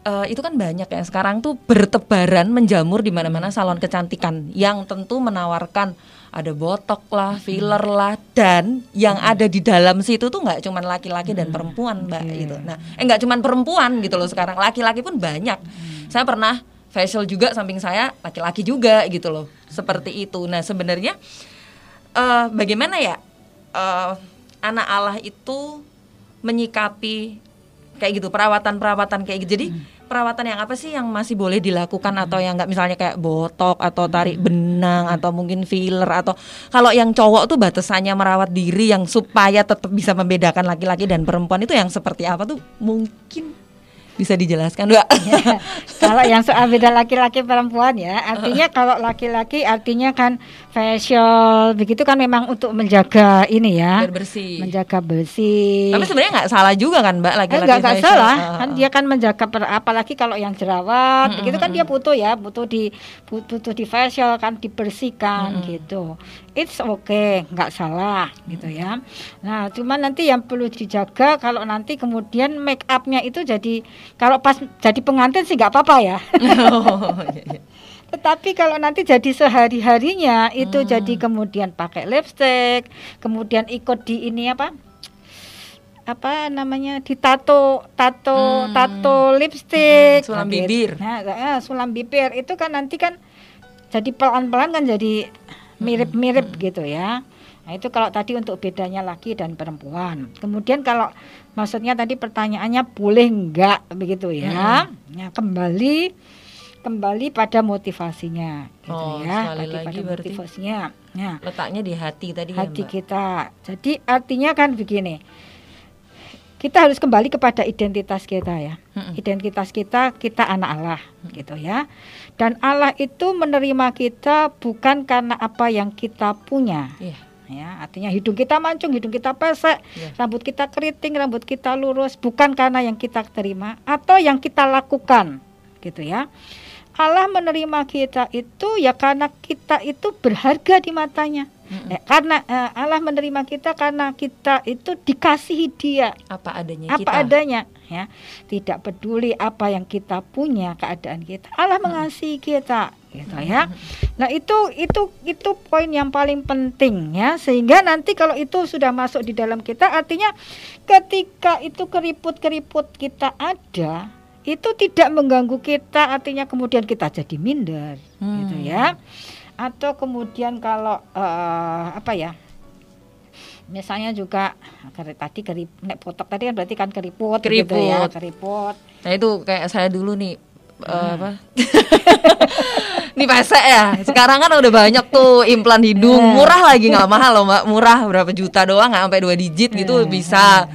Uh, itu kan banyak ya sekarang tuh bertebaran menjamur di mana-mana salon kecantikan yang tentu menawarkan ada botok lah, filler lah, dan yang hmm. ada di dalam situ tuh nggak cuma laki-laki dan perempuan, mbak okay. gitu. Nah, eh nggak cuma perempuan gitu loh sekarang, laki-laki pun banyak. Hmm. Saya pernah facial juga samping saya laki-laki juga gitu loh, seperti itu. Nah, sebenarnya uh, bagaimana ya uh, anak Allah itu menyikapi kayak gitu perawatan-perawatan kayak gitu. Jadi hmm perawatan yang apa sih yang masih boleh dilakukan atau yang nggak? Misalnya kayak botok atau tarik benang atau mungkin filler atau kalau yang cowok tuh batasannya merawat diri yang supaya tetap bisa membedakan laki-laki dan perempuan itu yang seperti apa tuh? Mungkin bisa dijelaskan Mbak? Ya, kalau yang soal beda laki-laki perempuan ya, artinya kalau laki-laki artinya kan facial begitu kan memang untuk menjaga ini ya, bersih, menjaga bersih. Tapi sebenarnya nggak salah juga kan Mbak laki-laki eh, nggak salah, uh. kan dia kan menjaga per, apalagi kalau yang jerawat, mm -hmm. begitu kan dia butuh ya, butuh di butuh di facial kan dibersihkan mm -hmm. gitu it's okay, nggak salah gitu ya. Nah, cuman nanti yang perlu dijaga kalau nanti kemudian make upnya itu jadi kalau pas jadi pengantin sih nggak apa-apa ya. Oh, iya, iya. Tetapi kalau nanti jadi sehari harinya itu hmm. jadi kemudian pakai lipstick, kemudian ikut di ini apa? apa namanya ditato tato hmm. tato lipstick hmm, sulam bibir nah, nah, sulam bibir itu kan nanti kan jadi pelan pelan kan jadi mirip-mirip hmm. gitu ya. Nah, itu kalau tadi untuk bedanya laki dan perempuan. Kemudian kalau maksudnya tadi pertanyaannya boleh enggak begitu ya. Hmm. Ya, kembali kembali pada motivasinya gitu oh, ya. Lagi pada motivasinya. Ya. Letaknya di hati tadi ya, hati ya, kita. Jadi artinya kan begini kita harus kembali kepada identitas kita ya. Hmm. Identitas kita kita anak Allah hmm. gitu ya. Dan Allah itu menerima kita bukan karena apa yang kita punya. Yeah. Ya, artinya hidung kita mancung, hidung kita pesek, yeah. rambut kita keriting, rambut kita lurus bukan karena yang kita terima atau yang kita lakukan gitu ya. Allah menerima kita itu ya karena kita itu berharga di matanya. Mm-hmm. karena uh, Allah menerima kita karena kita itu dikasihi Dia apa adanya apa kita. adanya ya tidak peduli apa yang kita punya keadaan kita Allah mm-hmm. mengasihi kita gitu ya nah itu itu itu poin yang paling penting ya sehingga nanti kalau itu sudah masuk di dalam kita artinya ketika itu keriput-keriput kita ada itu tidak mengganggu kita artinya kemudian kita jadi minder hmm. gitu ya atau kemudian kalau uh, apa ya misalnya juga tadi kerip nek potok tadi kan berarti kan keriput, keriput. gitu ya keriput nah itu kayak saya dulu nih hmm. uh, apa ini pesek ya sekarang kan udah banyak tuh implan hidung eh. murah lagi nggak mahal loh mbak murah berapa juta doang nggak sampai dua digit gitu eh, bisa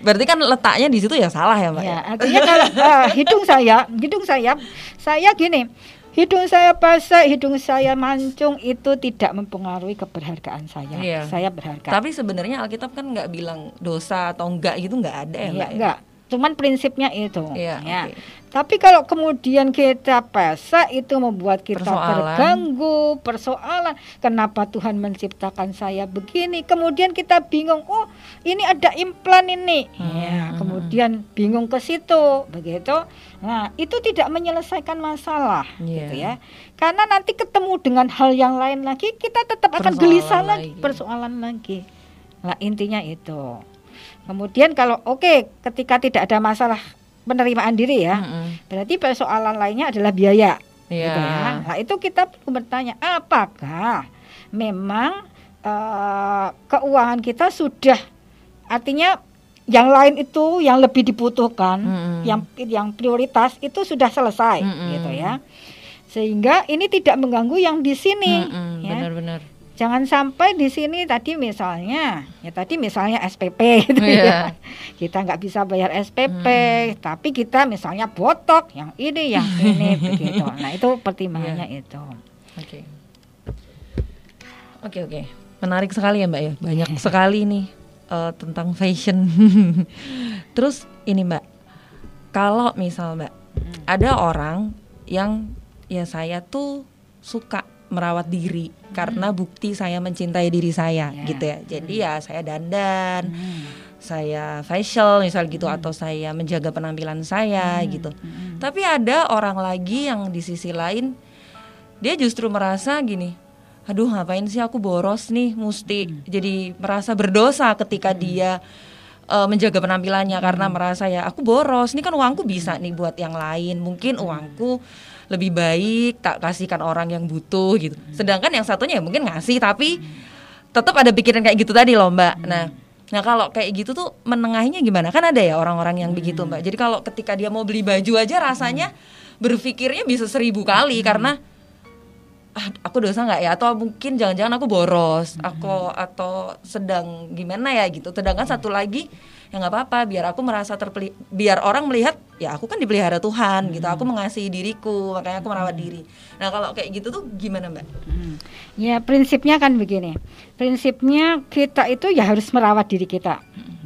Berarti kan letaknya di situ ya salah ya, Mbak? Ya, artinya kalau uh, hidung saya, hidung saya, saya gini, hidung saya basah, hidung saya mancung itu tidak mempengaruhi keberhargaan saya. Iya. Saya berharga. Tapi sebenarnya Alkitab kan nggak bilang dosa atau enggak gitu nggak ada ya, iya, Enggak. Cuman prinsipnya itu. Iya, ya. Okay. Tapi kalau kemudian kita pesa itu membuat kita persoalan. terganggu, persoalan. Kenapa Tuhan menciptakan saya begini? Kemudian kita bingung, oh ini ada implan ini. Hmm. Ya, kemudian bingung ke situ, begitu. Nah, itu tidak menyelesaikan masalah, yeah. gitu ya. Karena nanti ketemu dengan hal yang lain lagi, kita tetap akan gelisah lagi, persoalan lagi. Nah, intinya itu. Kemudian kalau oke okay, ketika tidak ada masalah penerimaan diri ya, mm-hmm. berarti persoalan lainnya adalah biaya. Yeah. Gitu ya. Nah itu kita perlu bertanya apakah memang uh, keuangan kita sudah artinya yang lain itu yang lebih dibutuhkan, mm-hmm. yang yang prioritas itu sudah selesai, mm-hmm. gitu ya. Sehingga ini tidak mengganggu yang di sini. Mm-hmm. Ya. Benar-benar Jangan sampai di sini tadi misalnya, ya tadi misalnya SPP gitu Iya. ya. Kita nggak bisa bayar SPP, tapi kita misalnya botok yang ini, yang ini begitu. Nah, itu pertimbangannya itu. Oke. Oke oke. Menarik sekali ya Mbak ya. Banyak sekali nih eh, tentang fashion. Terus ini Mbak, kalau misal Mbak ada orang yang ya saya tuh suka merawat diri karena bukti saya mencintai diri saya Ya. gitu ya. Jadi ya saya dandan, Hmm. saya facial misal gitu atau saya menjaga penampilan saya gitu. Tapi ada orang lagi yang di sisi lain dia justru merasa gini, aduh ngapain sih aku boros nih, mesti jadi merasa berdosa ketika dia eh, menjaga penampilannya karena merasa ya aku boros, ini kan uangku bisa nih buat yang lain, mungkin uangku lebih baik tak kasihkan orang yang butuh gitu. Sedangkan yang satunya ya mungkin ngasih tapi tetap ada pikiran kayak gitu tadi loh mbak. Nah, nah kalau kayak gitu tuh menengahinya gimana? Kan ada ya orang-orang yang begitu mbak. Jadi kalau ketika dia mau beli baju aja rasanya berpikirnya bisa seribu kali karena ah, aku dosa nggak ya? Atau mungkin jangan-jangan aku boros, aku atau sedang gimana ya gitu. Sedangkan satu lagi ya nggak apa-apa biar aku merasa terpeli biar orang melihat ya aku kan dipelihara Tuhan gitu. Aku mengasihi diriku makanya aku merawat diri. Nah kalau kayak gitu tuh gimana mbak? Hmm. Ya prinsipnya kan begini. Prinsipnya kita itu ya harus merawat diri kita.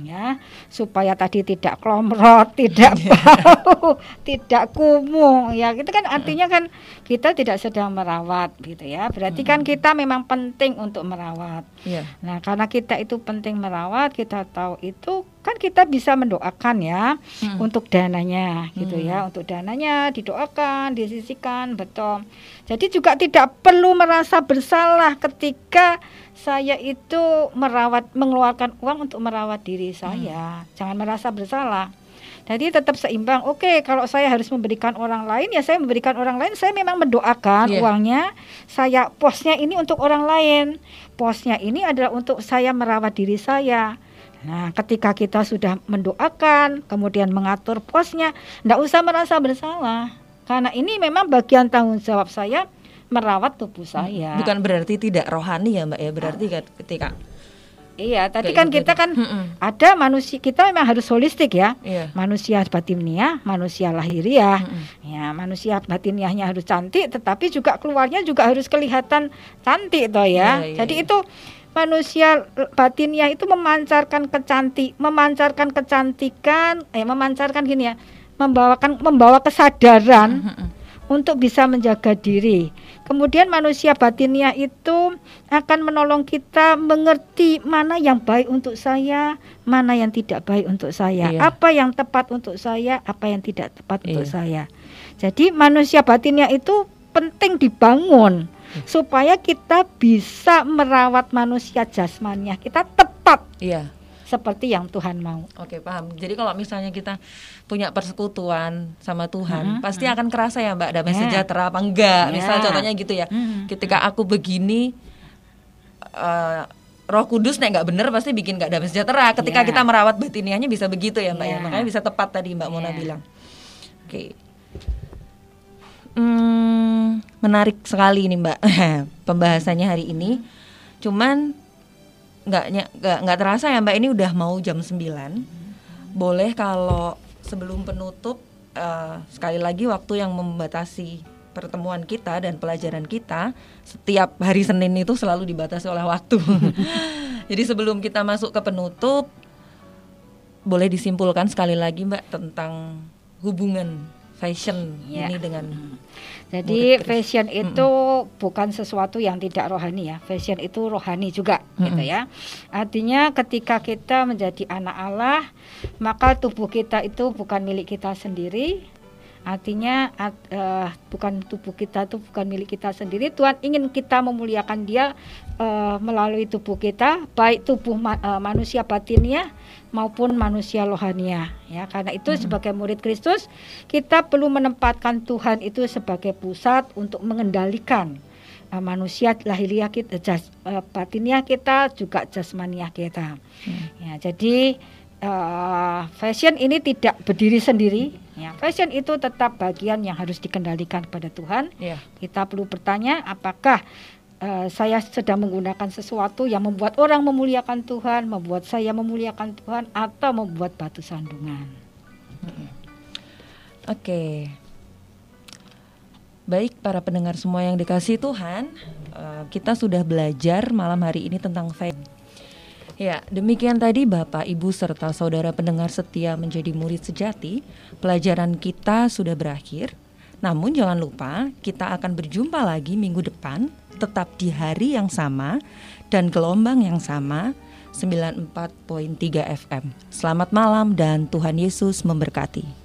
Ya, supaya tadi tidak klomrot, tidak bau, tidak kumuh. Ya, itu kan artinya kan kita tidak sedang merawat gitu ya. Berarti kan kita memang penting untuk merawat. Iya Nah, karena kita itu penting merawat, kita tahu itu kan kita bisa mendoakan ya Hmm. untuk dananya gitu Hmm. ya, untuk dananya didoakan, disisikan, betul. Jadi juga tidak perlu merasa bersalah ketika saya itu merawat mengeluarkan uang untuk merawat diri Hmm. saya. Jangan merasa bersalah. Jadi tetap seimbang. Oke, kalau saya harus memberikan orang lain ya saya memberikan orang lain. Saya memang mendoakan Iya. uangnya. Saya posnya ini untuk orang lain. Posnya ini adalah untuk saya merawat diri saya. Nah, ketika kita sudah mendoakan, kemudian mengatur posnya, tidak usah merasa bersalah. Karena ini memang bagian tanggung jawab saya merawat tubuh saya. bukan berarti tidak rohani ya mbak ya berarti kan ketika Iya, tadi Kayak kan gitu kita kan Mm-mm. ada manusia kita memang harus holistik ya. iya Manusia batiniah, manusia lahiriah. Mm-mm. Ya, manusia batiniahnya harus cantik, tetapi juga keluarnya juga harus kelihatan cantik toh ya. Iya, iya, Jadi iya. itu manusia batiniah itu memancarkan kecantik, memancarkan kecantikan, eh memancarkan gini ya, membawakan membawa kesadaran Mm-mm. untuk bisa menjaga diri. Kemudian manusia batiniah itu akan menolong kita mengerti mana yang baik untuk saya, mana yang tidak baik untuk saya, Iya. apa yang tepat untuk saya, apa yang tidak tepat untuk Iya. saya. Jadi manusia batiniah itu penting dibangun Iya. supaya kita bisa merawat manusia jasmaniah kita tepat iya seperti yang Tuhan mau. Oke paham. Jadi kalau misalnya kita punya persekutuan sama Tuhan, Mhm, pasti akan kerasa ya Mbak damai Ya. sejahtera apa enggak. Ya. Misal contohnya gitu ya. Mhm. Ketika aku begini, eh, Roh Kudus nek nggak bener pasti bikin nggak damai sejahtera. Ketika Ya. kita merawat batiniahnya bisa begitu ya Mbak ya. Ya. Makanya bisa tepat tadi Mbak Mona Ya. bilang. Oke. Hmm, menarik sekali ini Mbak pembahasannya hari ini. Cuman nggak nggak nggak terasa ya Mbak ini udah mau jam 9 Boleh kalau sebelum penutup eh, sekali lagi waktu yang membatasi pertemuan kita dan pelajaran kita setiap hari Senin itu selalu dibatasi oleh waktu. Jadi sebelum kita masuk ke penutup boleh disimpulkan sekali lagi Mbak tentang hubungan fashion Ya. ini dengan Jadi Murid Kristus. fashion itu bukan sesuatu yang tidak rohani ya. Fashion itu rohani juga gitu Mm-mm. ya. Artinya ketika kita menjadi anak Allah, maka tubuh kita itu bukan milik kita sendiri. Artinya eh, bukan tubuh kita itu bukan milik kita sendiri. Tuhan ingin kita memuliakan Dia eh, melalui tubuh kita, baik tubuh ma- eh, manusia batinnya maupun manusia rohania. Ya, karena itu sebagai murid Kristus kita perlu menempatkan Tuhan itu sebagai pusat untuk mengendalikan uh, manusia lahiriah kita, jas, uh, batiniah kita juga jasmaniah kita. Ya, jadi uh, fashion ini tidak berdiri sendiri. Ya, fashion itu tetap bagian yang harus dikendalikan kepada Tuhan. ya Kita perlu bertanya apakah uh, saya sedang menggunakan sesuatu yang membuat orang memuliakan Tuhan, membuat saya memuliakan Tuhan, atau membuat batu sandungan. Oke. Okay. Baik para pendengar semua yang dikasih Tuhan, uh, kita sudah belajar malam hari ini tentang faith. Ya, demikian tadi Bapak, Ibu serta saudara pendengar setia menjadi murid sejati. Pelajaran kita sudah berakhir. Namun jangan lupa kita akan berjumpa lagi minggu depan tetap di hari yang sama dan gelombang yang sama 94.3 FM. Selamat malam dan Tuhan Yesus memberkati.